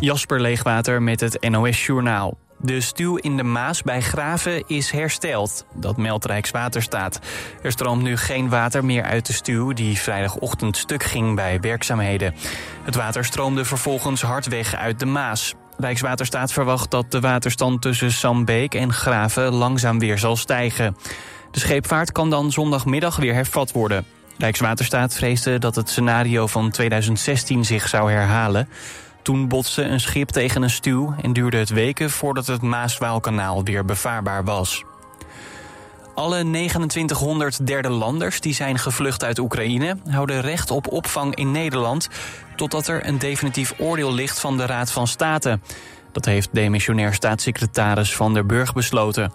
Jasper Leegwater met het NOS Journaal. De stuw in de Maas bij Graven is hersteld. Dat meldt Rijkswaterstaat. Er stroomt nu geen water meer uit de stuw die vrijdagochtend stuk ging bij werkzaamheden. Het water stroomde vervolgens hard weg uit de Maas. Rijkswaterstaat verwacht dat de waterstand tussen Sambeek en Graven langzaam weer zal stijgen. De scheepvaart kan dan zondagmiddag weer hervat worden. Rijkswaterstaat vreesde dat het scenario van 2016 zich zou herhalen. Toen botste een schip tegen een stuw en duurde het weken voordat het Maaswaalkanaal weer bevaarbaar was. Alle 2900 derde landers die zijn gevlucht uit Oekraïne houden recht op opvang in Nederland totdat er een definitief oordeel ligt van de Raad van State. Dat heeft demissionair staatssecretaris Van der Burg besloten.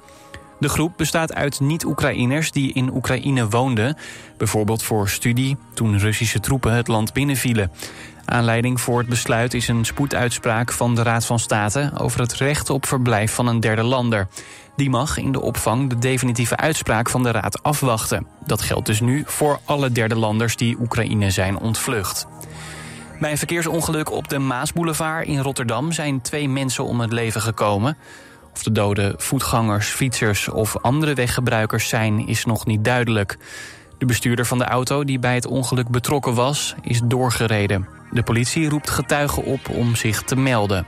De groep bestaat uit niet-Oekraïners die in Oekraïne woonden, bijvoorbeeld voor studie toen Russische troepen het land binnenvielen. Aanleiding voor het besluit is een spoeduitspraak van de Raad van State over het recht op verblijf van een derde lander. Die mag in de opvang de definitieve uitspraak van de Raad afwachten. Dat geldt dus nu voor alle derde landers die Oekraïne zijn ontvlucht. Bij een verkeersongeluk op de Maasboulevard in Rotterdam zijn twee mensen om het leven gekomen. Of de doden voetgangers, fietsers of andere weggebruikers zijn, is nog niet duidelijk. De bestuurder van de auto die bij het ongeluk betrokken was, is doorgereden. De politie roept getuigen op om zich te melden.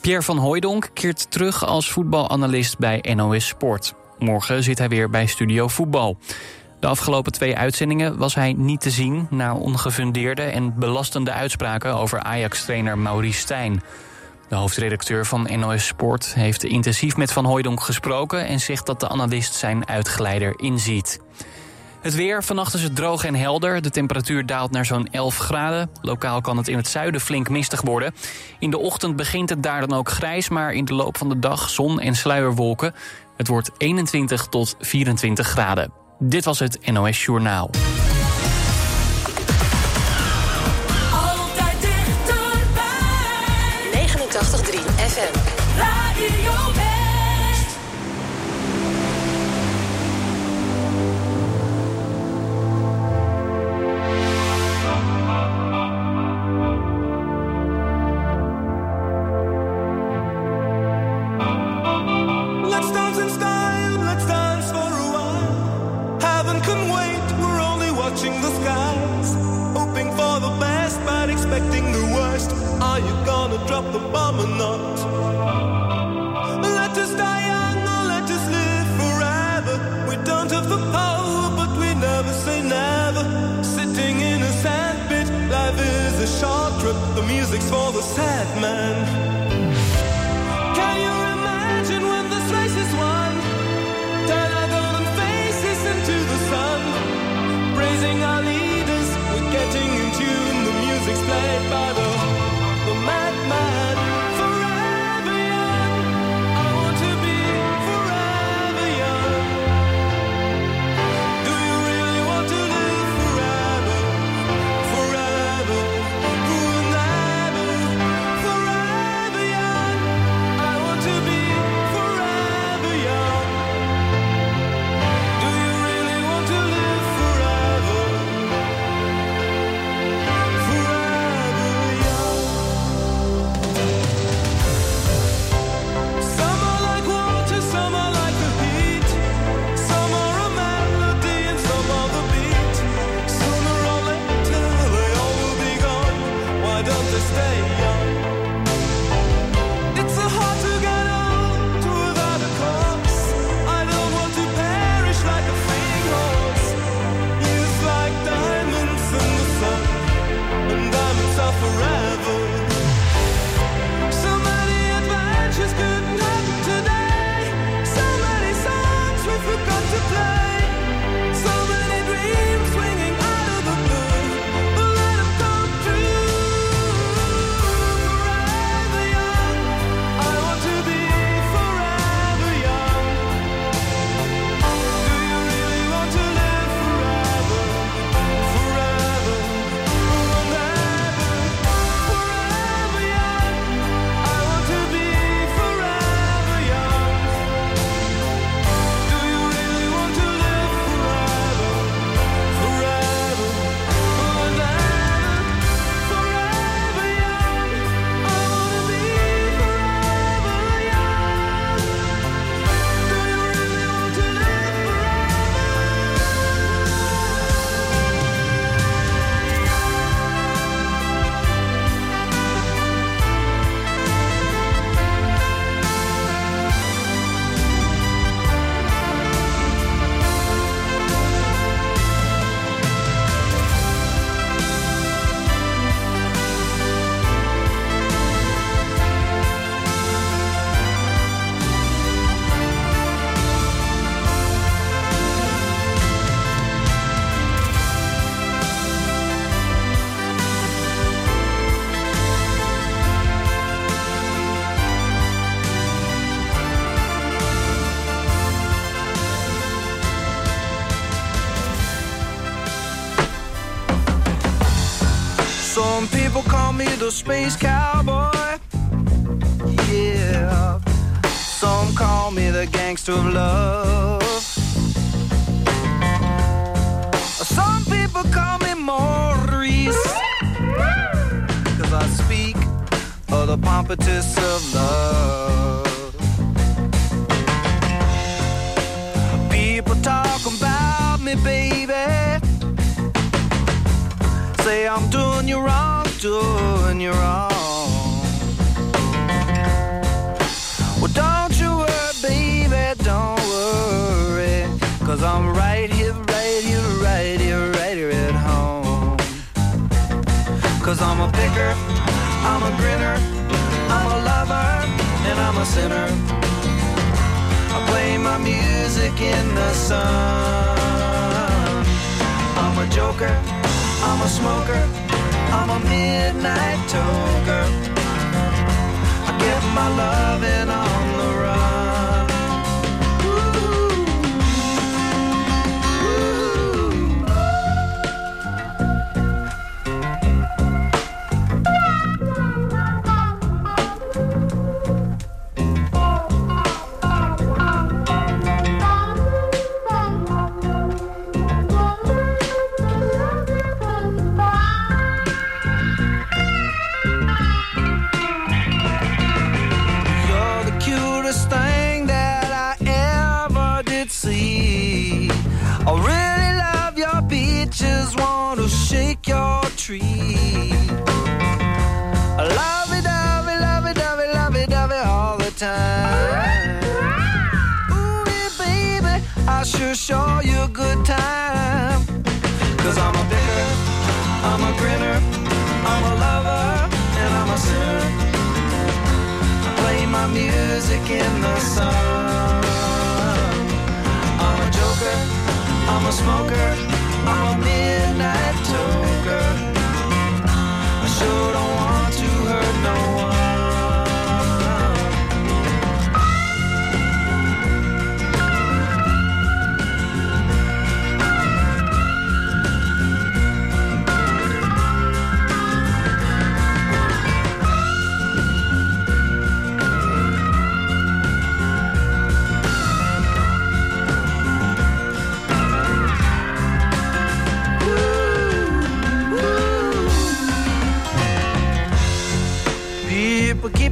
Pierre van Hooijdonk keert terug als voetbalanalist bij NOS Sport. Morgen zit hij weer bij Studio Voetbal. De afgelopen twee uitzendingen was hij niet te zien... na ongefundeerde en belastende uitspraken over Ajax-trainer Maurice Stijn. De hoofdredacteur van NOS Sport heeft intensief met Van Hooijdonk gesproken... en zegt dat de analist zijn uitgeleider inziet. Het weer, vannacht is het droog en helder. De temperatuur daalt naar zo'n 11 graden. Lokaal kan het in het zuiden flink mistig worden. In de ochtend begint het daar dan ook grijs... maar in de loop van de dag zon en sluierwolken. Het wordt 21 tot 24 graden. Dit was het NOS Journaal. Altijd dichterbij. 89.3 FM. Radio the space cowboy. Yeah. Some call me the gangster of love. Some people call me Maurice. Cause I speak of the pompatus of love. People talk about me, baby. Say I'm doing you wrong, doing you wrong. Well, don't you worry, baby, don't worry. Cause I'm right here, right here, right here, right here at home. Cause I'm a picker, I'm a grinner, I'm a lover, and I'm a sinner. I play my music in the sun. I'm a joker, I'm a smoker, I'm a midnight toker. I get my love on the show you a good time. Cause I'm a bitter, I'm a grinner, I'm a lover, and I'm a sinner I play my music in the sun. I'm a joker, I'm a smoker, I'm a midnight toker. I sure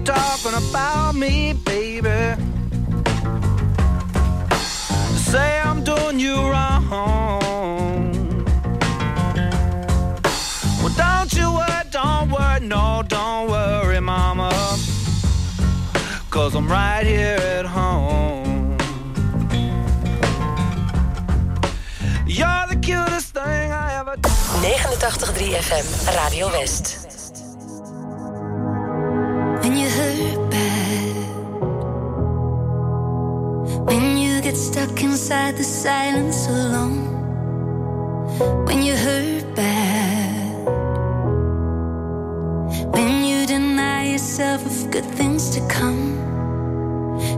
talking about me, baby. Say I'm doing you wrong. Well, don't you worry, don't worry, no, don't worry, mama. Cause I'm right here at home. You're the cutest thing I ever 89.3 FM, Radio West. Inside the silence alone, when you hurt bad, when you deny yourself of good things to come,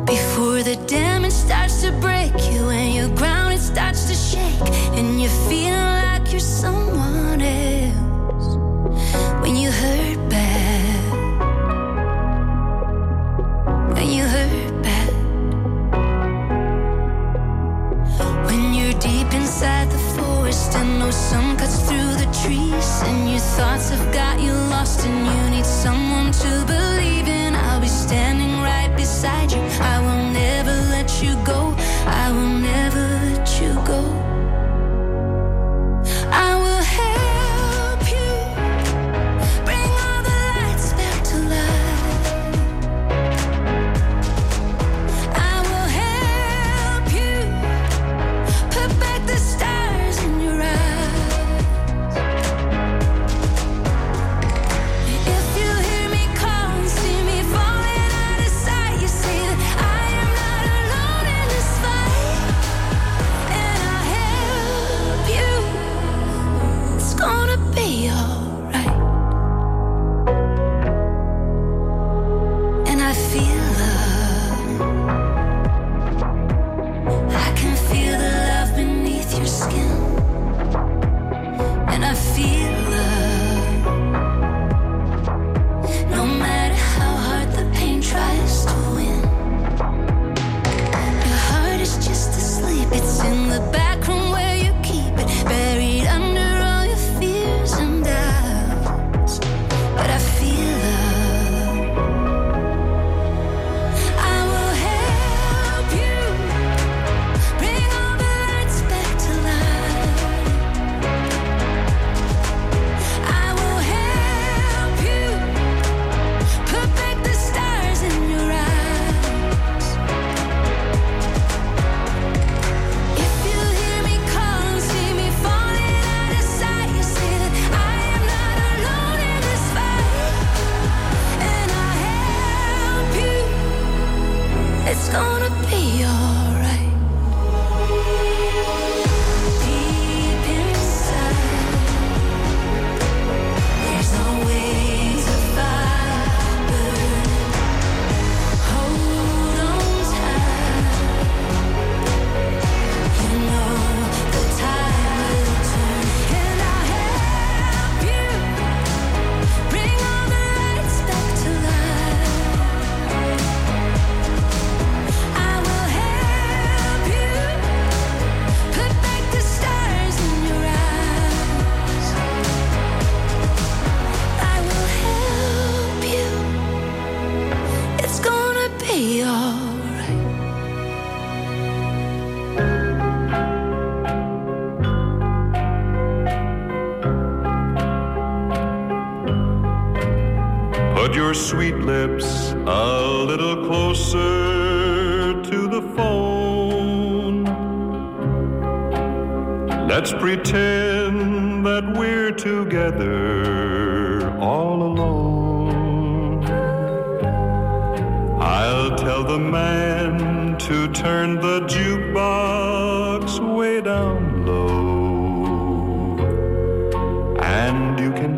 before the damage starts to break you and your ground it starts to shake, and you feel sun cuts through the trees, and your thoughts have got you lost, and you need someone to believe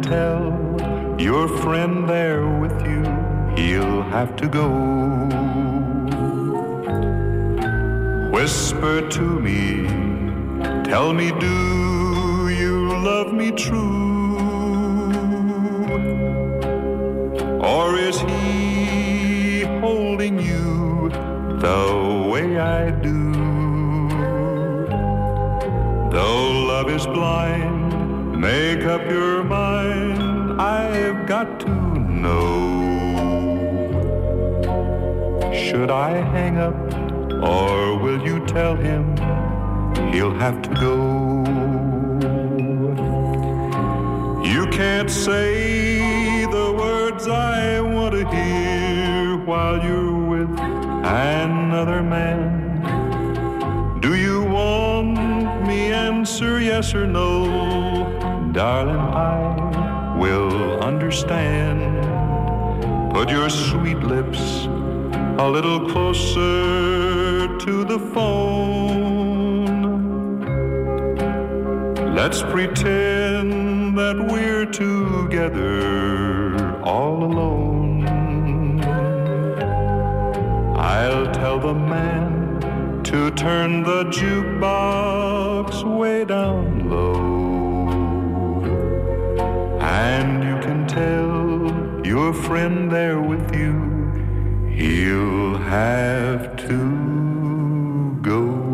tell your friend there with you, he'll have to go. Whisper to me, tell me, do you love me true? Or is he holding you the way I do? Though love is blind, make up your mind. Got to know. Should I hang up, or will you tell him he'll have to go? You can't say the words I want to hear while you're with another man. Do you want me answer yes or no? Darling, I will understand. Put your sweet lips a little closer to the phone. Let's pretend that we're together all alone. I'll tell the man to turn the jukebox way down tell your friend there with you, he'll have to go.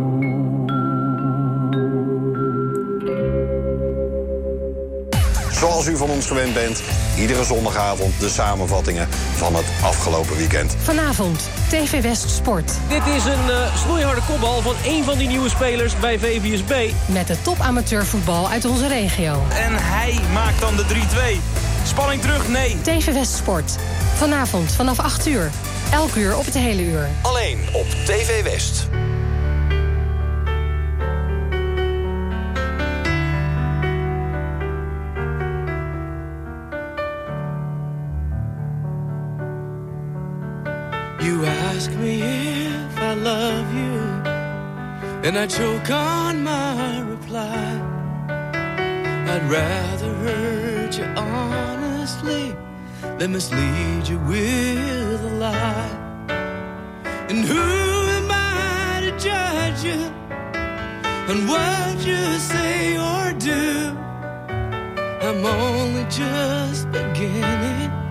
Zoals u van ons gewend bent, iedere zondagavond de samenvattingen van het afgelopen weekend. Vanavond, TV West Sport. Dit is een eh snoeiharde kopbal van één van die nieuwe spelers bij VVSB. Met de top amateurvoetbal uit onze regio. En hij maakt dan de 3-2. Spanning terug? Nee. TV West Sport. Vanavond vanaf 8 uur. Elk uur op het hele uur. Alleen op TV West. You ask me if I love you, and I choke on my reply. I'd rather hurt you honestly than mislead you with a lie. And who am I to judge you on what you say or do? I'm only just beginning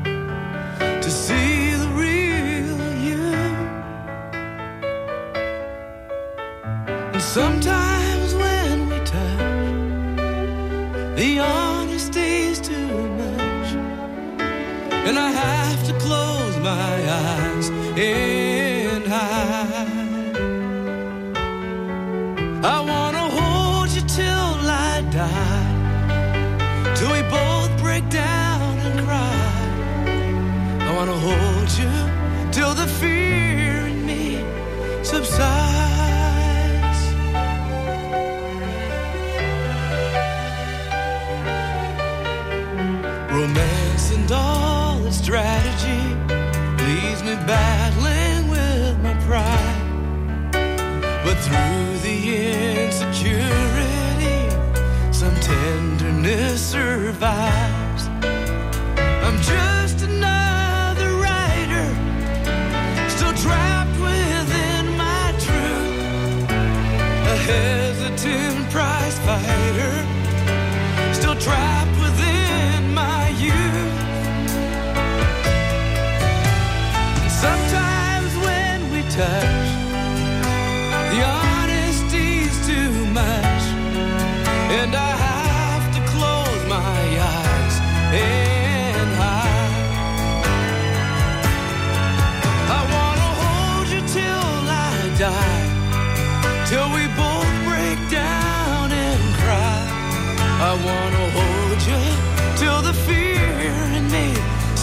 And I have to close my eyes and hide. I wanna hold you till I die. Till we both break down and cry. I wanna hold you till the fear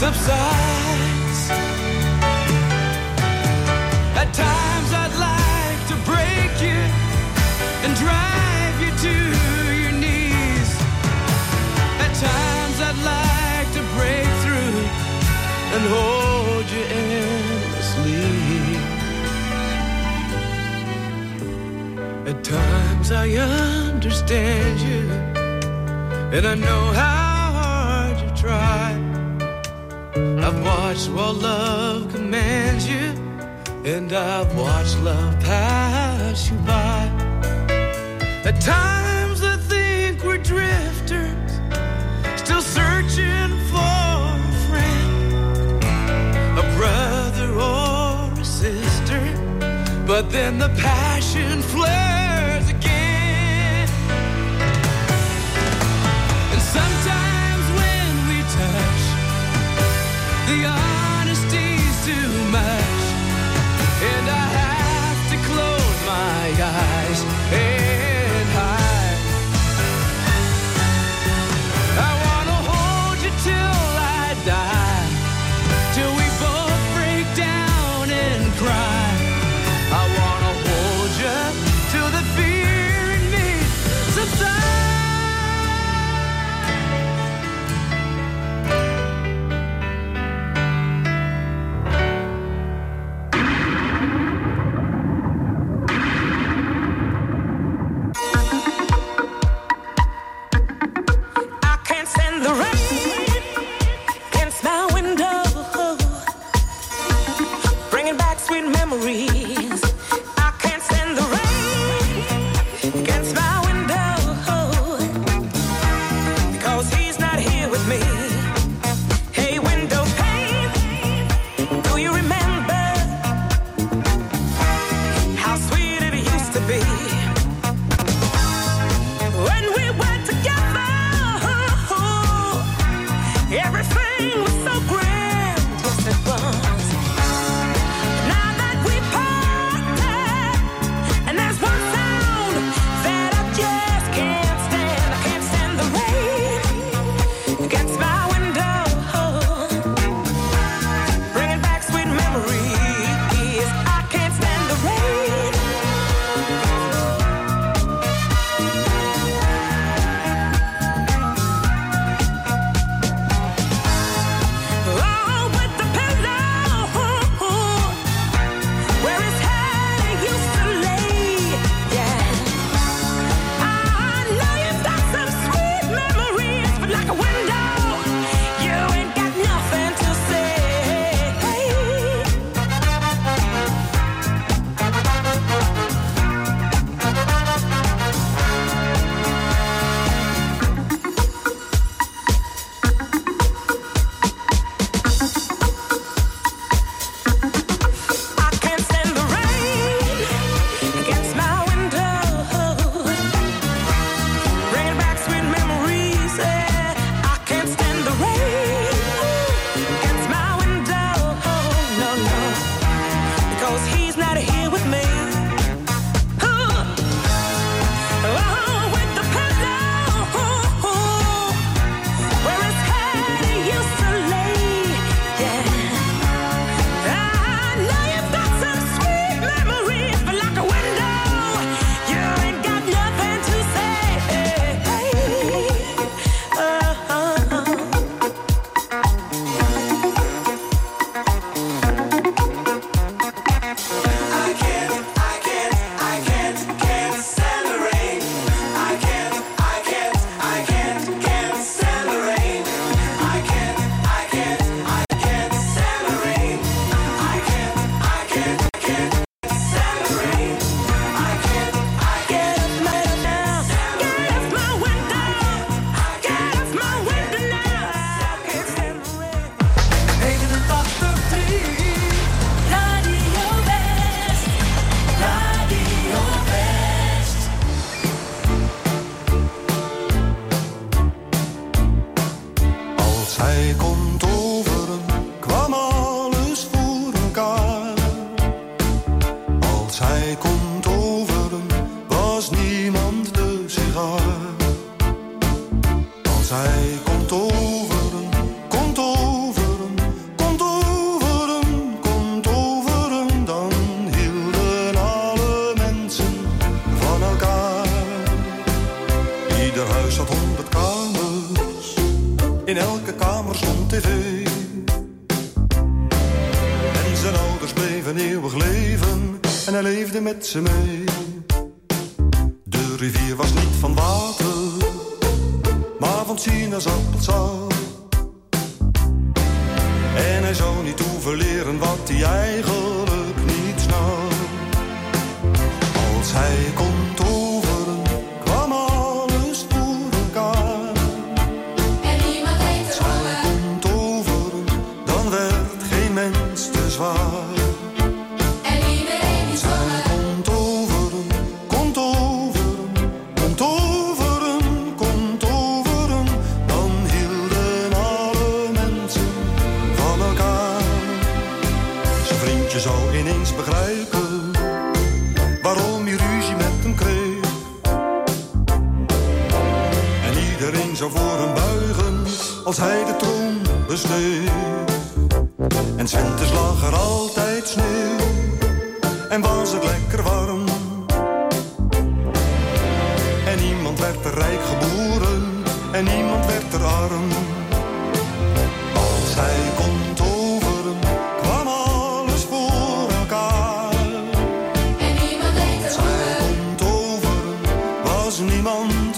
subsides. At times I'd like to break you and drive you to your knees. At times I'd like to break through and hold you endlessly. At times I understand you and I know how. watched what love commands you, and I've watched love pass you by. At times I think we're drifters, still searching for a friend, a brother or a sister, but then the passion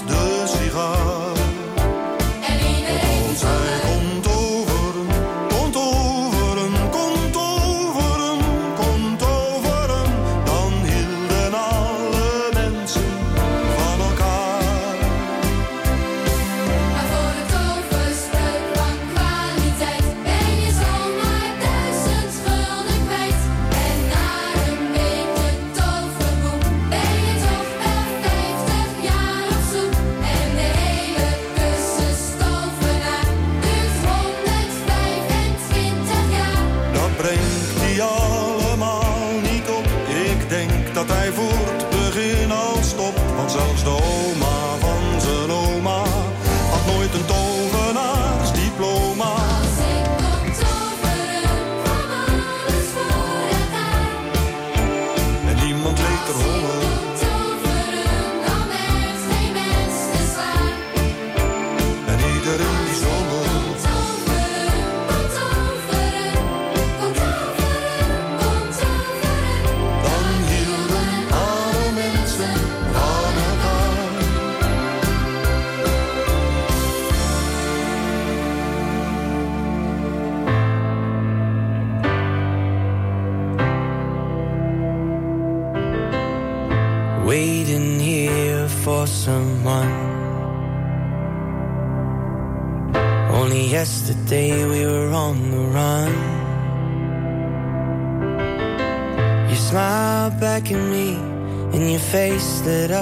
de sigaar.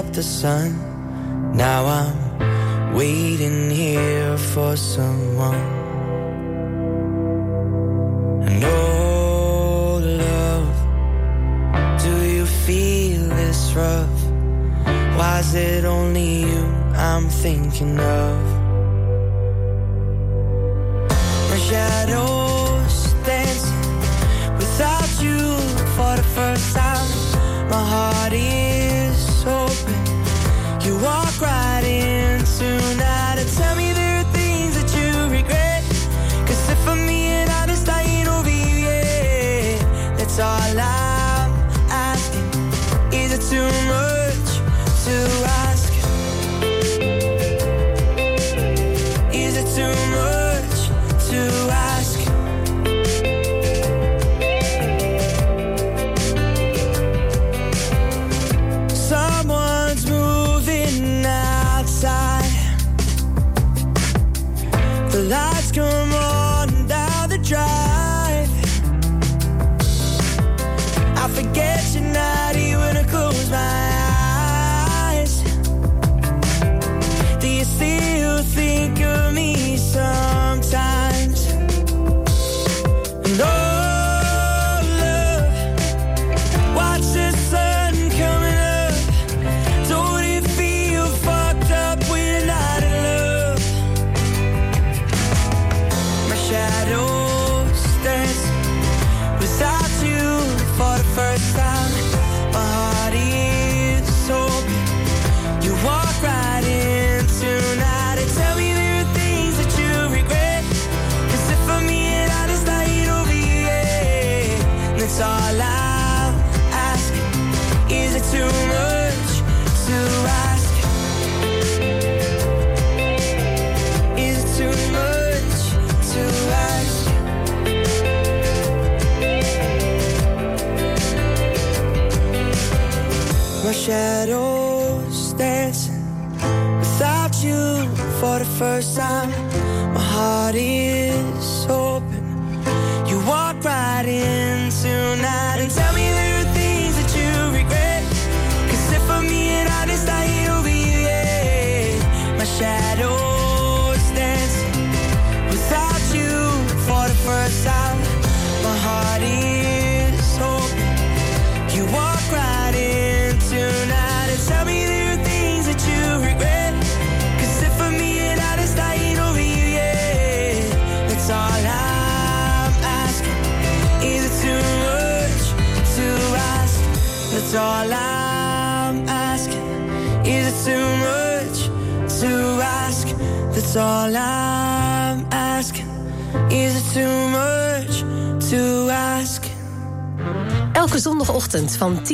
up the sun. Now I'm waiting here for someone. And oh, love, do you feel this rough? Why is it only you I'm thinking of?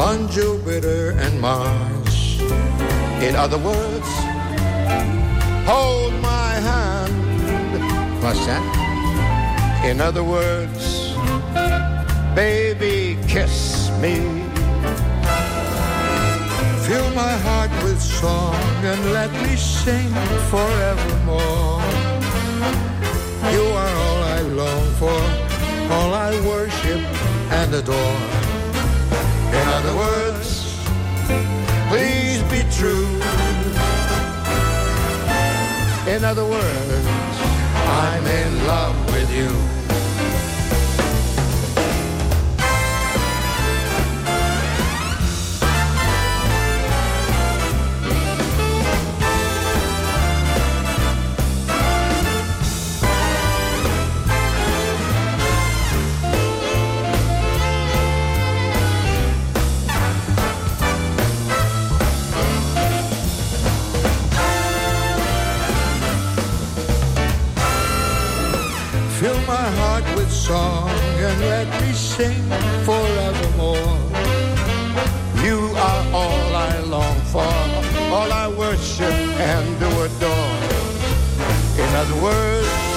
On Jupiter and Mars. In other words, hold my hand. What's that? In other words, baby, kiss me. Fill my heart with song and let me sing forevermore. You are all I long for, all I worship and adore. True. In other words, I'm in love with you. Sing forevermore. You are all I long for, all I worship and do adore. In other words,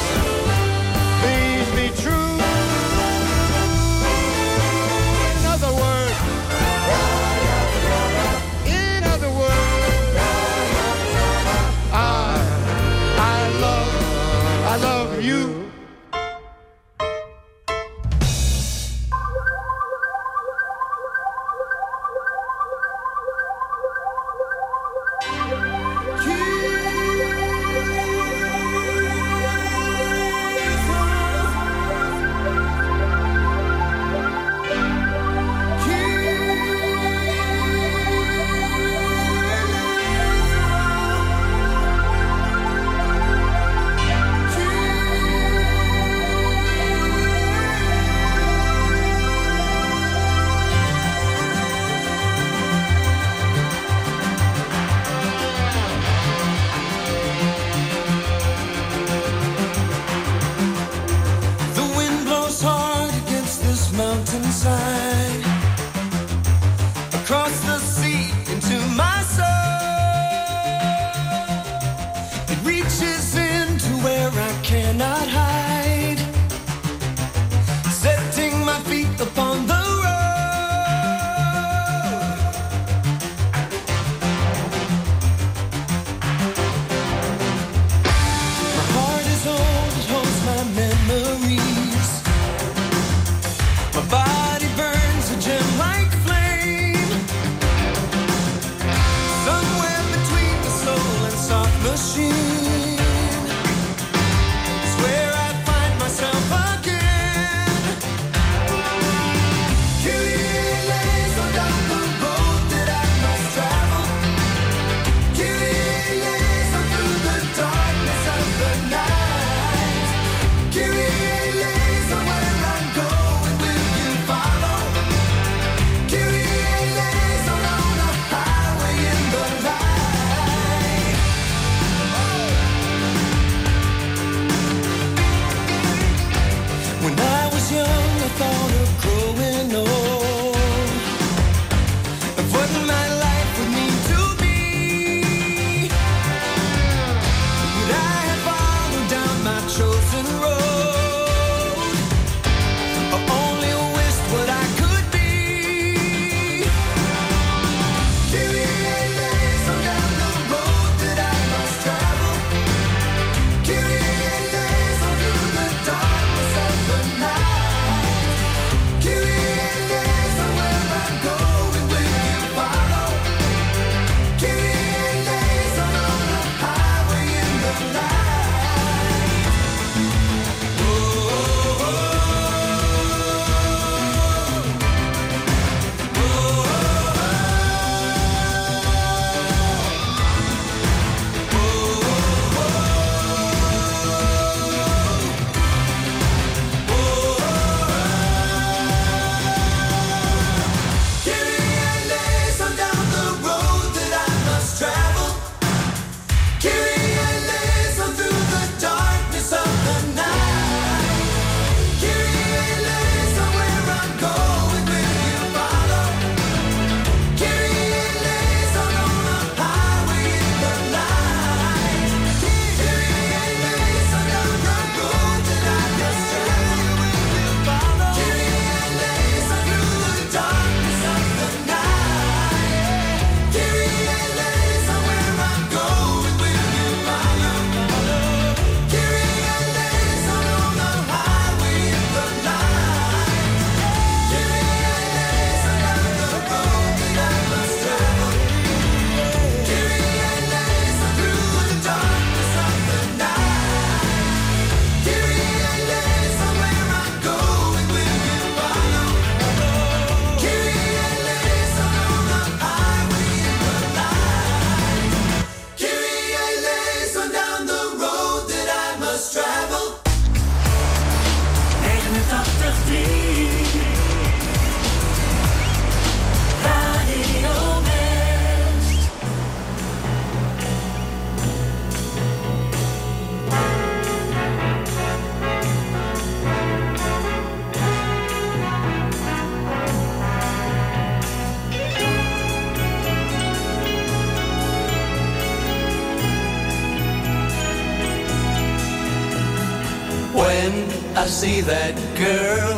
I see that girl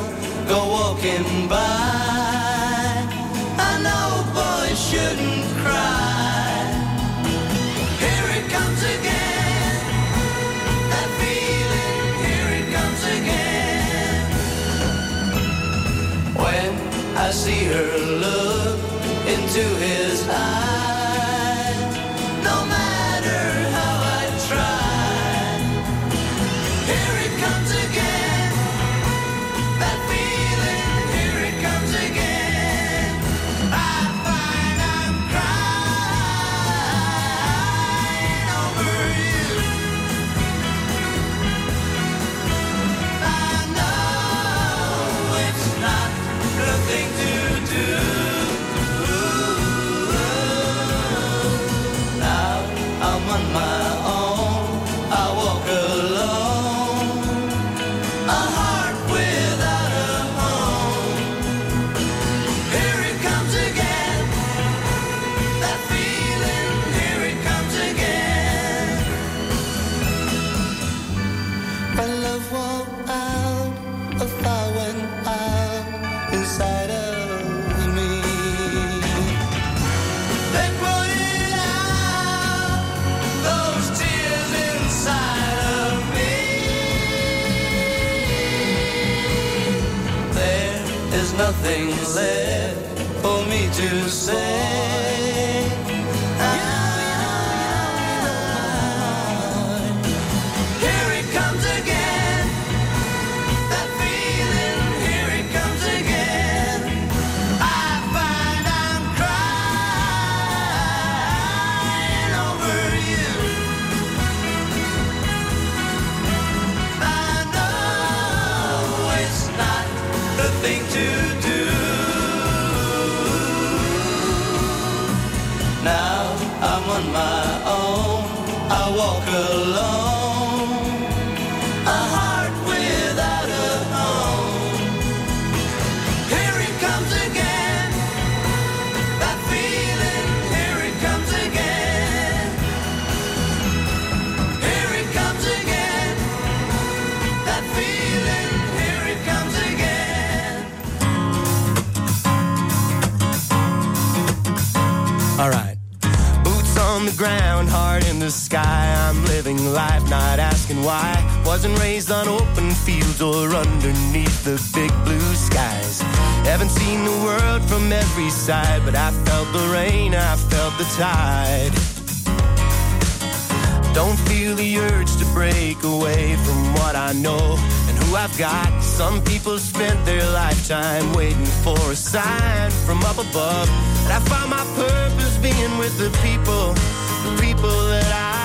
go walking by. I know boys shouldn't cry. Here it comes again, that feeling, here it comes again. When I see her look into his eyes. nothing left for me to say. heart in the sky. I'm living life, not asking why. Wasn't raised on open fields or underneath the big blue skies. Haven't seen the world from every side, but I felt the rain, I felt the tide. Don't feel the urge to break away from what I know and who I've got. Some people spent their lifetime waiting for a sign from up above. And I found my purpose being with the people people that I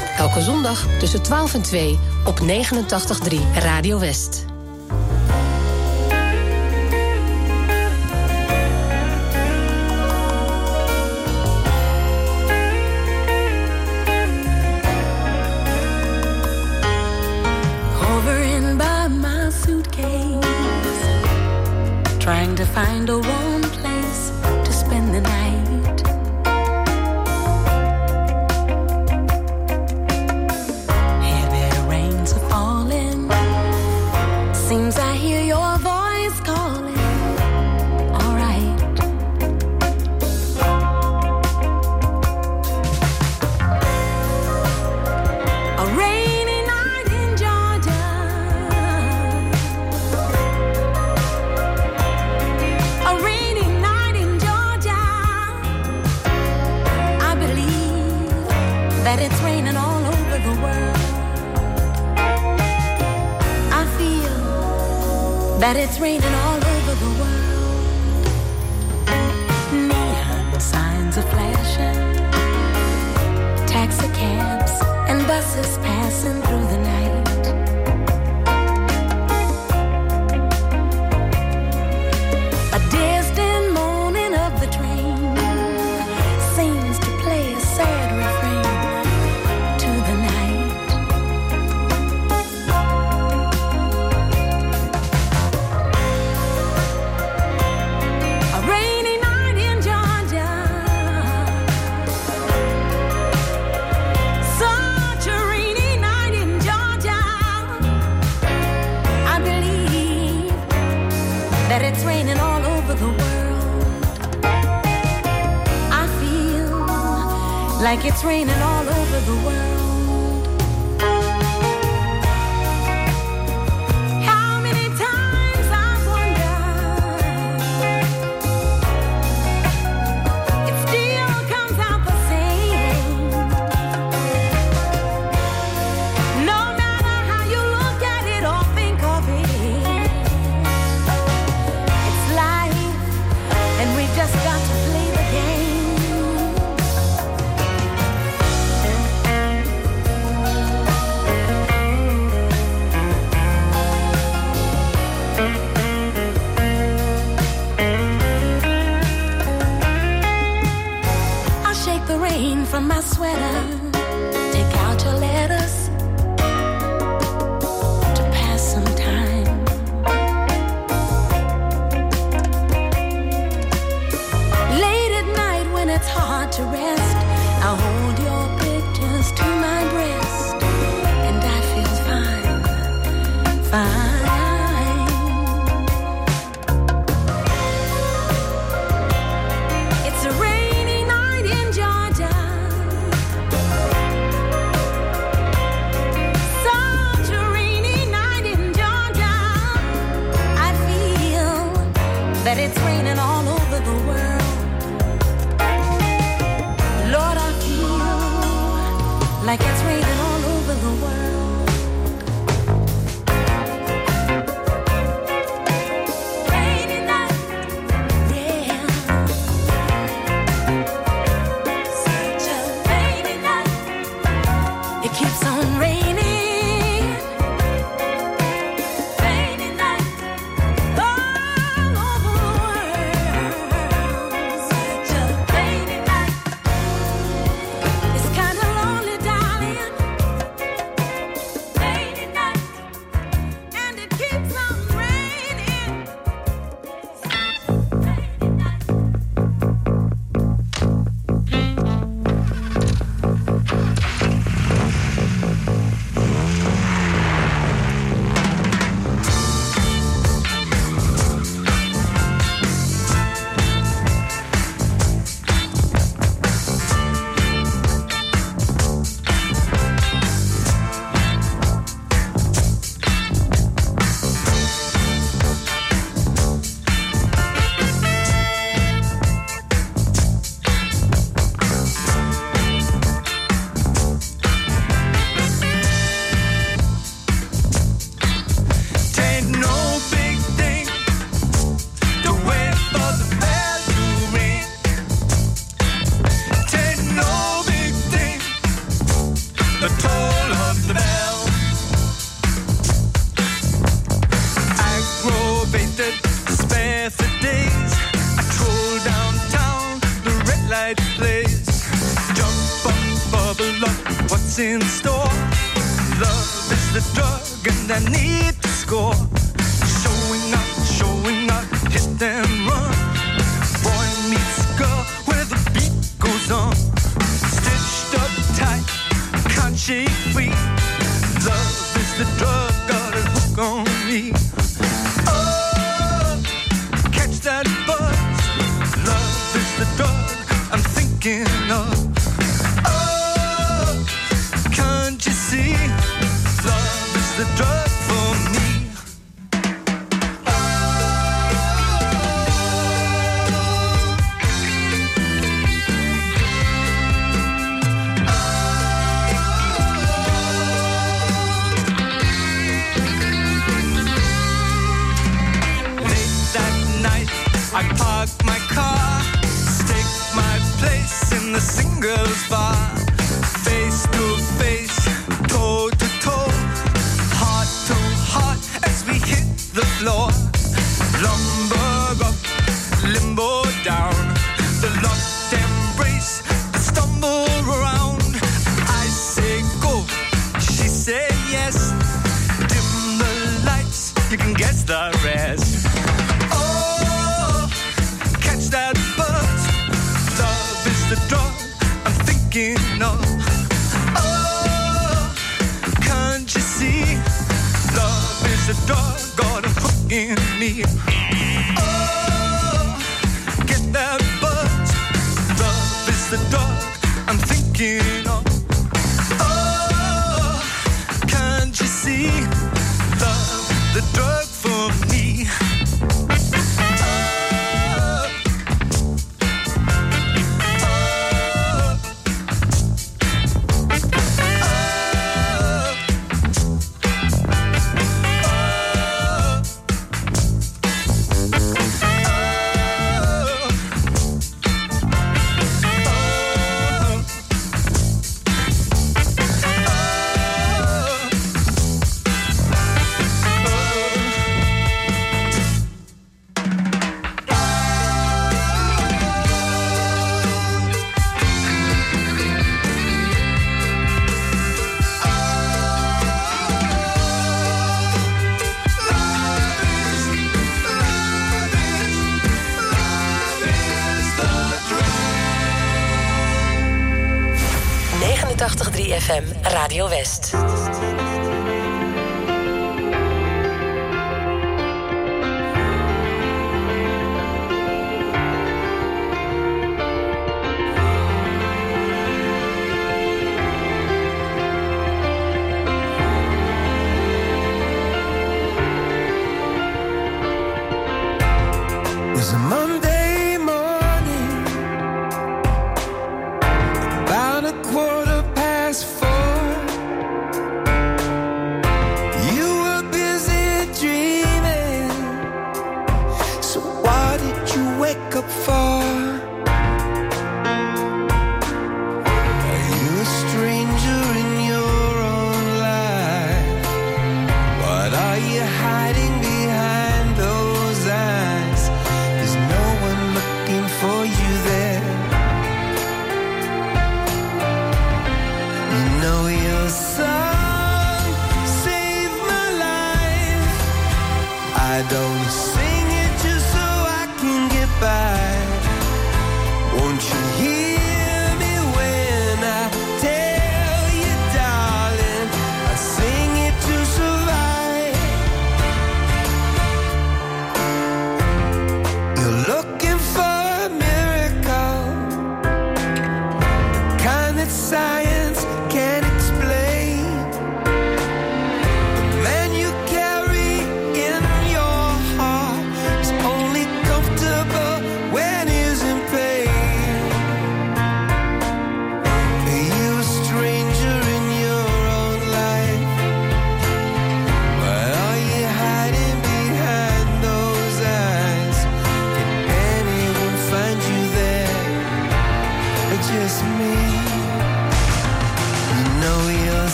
Elke zondag tussen 12 en 2 op 89.3 Radio West. Hovering my suitcase, trying to find a taxicabs and buses passing through the night. like it's raining all over the world. it's 你 in me.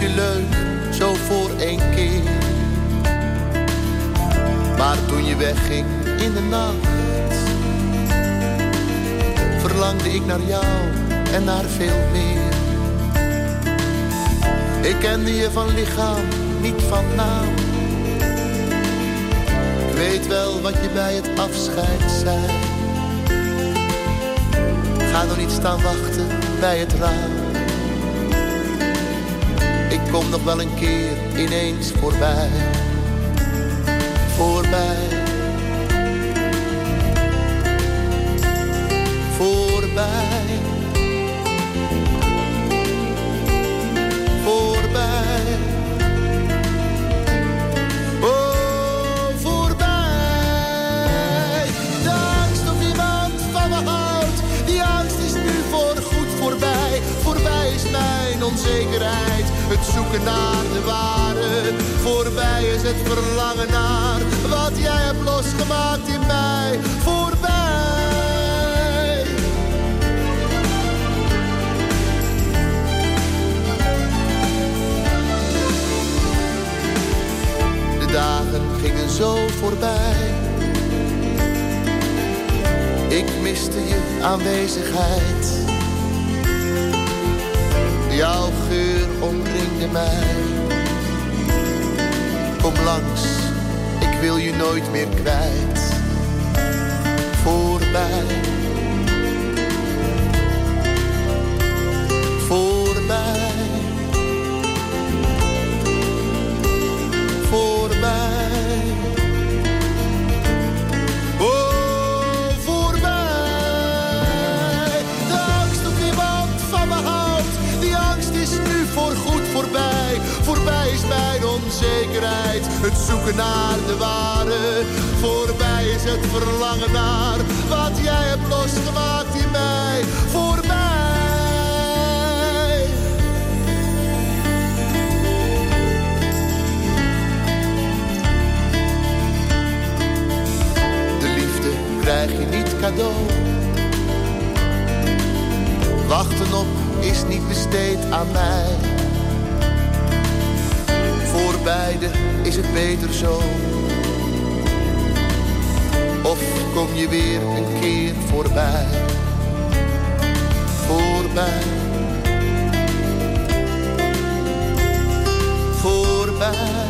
Je leuk, zo voor één keer. Maar toen je wegging in de nacht, verlangde ik naar jou en naar veel meer. Ik kende je van lichaam, niet van naam. Ik weet wel wat je bij het afscheid zei. Ga nog niet staan wachten bij het raam. Kom nog wel een keer ineens voorbij. Voorbij. Voorbij. Voorbij. Oh, voorbij. De angst of iemand van me houdt. Die angst is nu voorgoed voorbij. Voorbij is mijn onzekerheid. Het zoeken naar de ware. Voorbij is het verlangen naar wat jij hebt losgemaakt in mij. Voorbij. De dagen gingen zo voorbij. Ik miste je aanwezigheid. Jouw geur omringde mij. Kom langs, ik wil je nooit meer kwijt. Voorbij. Voorbij. Het zoeken naar de ware. Voorbij is het verlangen naar wat jij hebt losgemaakt in mij. Voorbij. De liefde krijg je niet cadeau. Wachten op is niet besteed aan mij. Beide is het beter zo. Of kom je weer een keer. Voorbij. Voorbij. Voorbij.